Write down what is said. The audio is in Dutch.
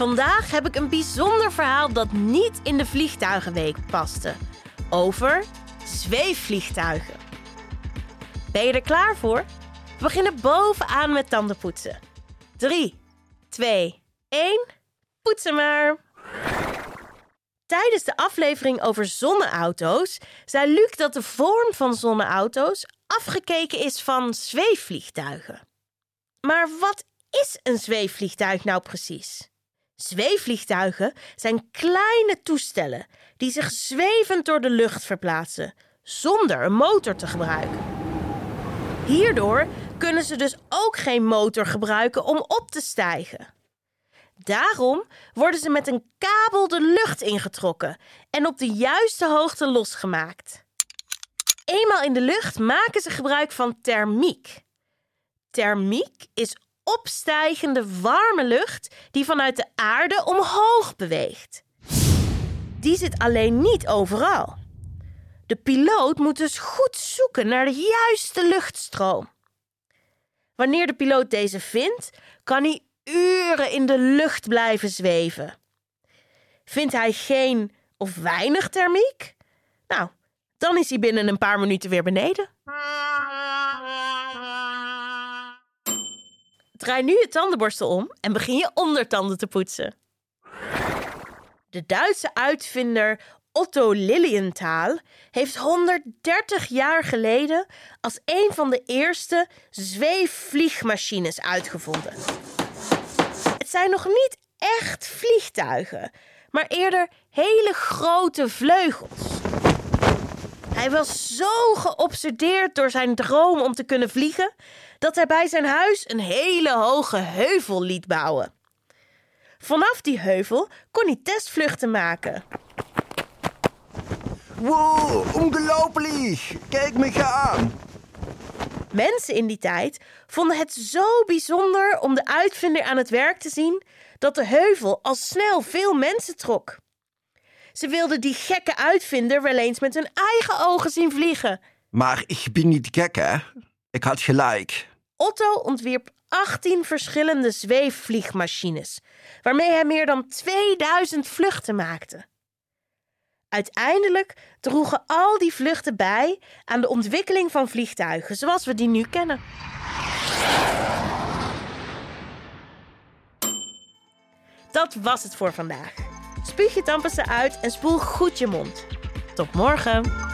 Vandaag heb ik een bijzonder verhaal dat niet in de Vliegtuigenweek paste. Over zweefvliegtuigen. Ben je er klaar voor? We beginnen bovenaan met tandenpoetsen. 3, 2, 1. Poetsen maar. Tijdens de aflevering over zonneauto's zei Luc dat de vorm van zonneauto's afgekeken is van zweefvliegtuigen. Maar wat is een zweefvliegtuig nou precies? Zweefvliegtuigen zijn kleine toestellen die zich zwevend door de lucht verplaatsen, zonder een motor te gebruiken. Hierdoor kunnen ze dus ook geen motor gebruiken om op te stijgen. Daarom worden ze met een kabel de lucht ingetrokken en op de juiste hoogte losgemaakt. Eenmaal in de lucht maken ze gebruik van thermiek. Thermiek is opstijgende warme lucht die vanuit de aarde omhoog beweegt. Die zit alleen niet overal. De piloot moet dus goed zoeken naar de juiste luchtstroom. Wanneer de piloot deze vindt, kan hij uren in de lucht blijven zweven. Vindt hij geen of weinig thermiek? Nou, dan is hij binnen een paar minuten weer beneden. Draai nu je tandenborstel om en begin je ondertanden te poetsen. De Duitse uitvinder Otto Lilienthal heeft 130 jaar geleden als een van de eerste zweefvliegmachines uitgevonden. Het zijn nog niet echt vliegtuigen, maar eerder hele grote vleugels. Hij was zo geobsedeerd door zijn droom om te kunnen vliegen dat hij bij zijn huis een hele hoge heuvel liet bouwen. Vanaf die heuvel kon hij testvluchten maken. Wow, ongelooflijk! Kijk me gaan! Mensen in die tijd vonden het zo bijzonder om de uitvinder aan het werk te zien dat de heuvel al snel veel mensen trok. Ze wilden die gekke uitvinder wel eens met hun eigen ogen zien vliegen. Maar ik ben niet gek, hè? Ik had gelijk. Otto ontwierp 18 verschillende zweefvliegmachines, waarmee hij meer dan 2000 vluchten maakte. Uiteindelijk droegen al die vluchten bij aan de ontwikkeling van vliegtuigen zoals we die nu kennen. Dat was het voor vandaag. Spuug je tandpasta uit en spoel goed je mond. Tot morgen!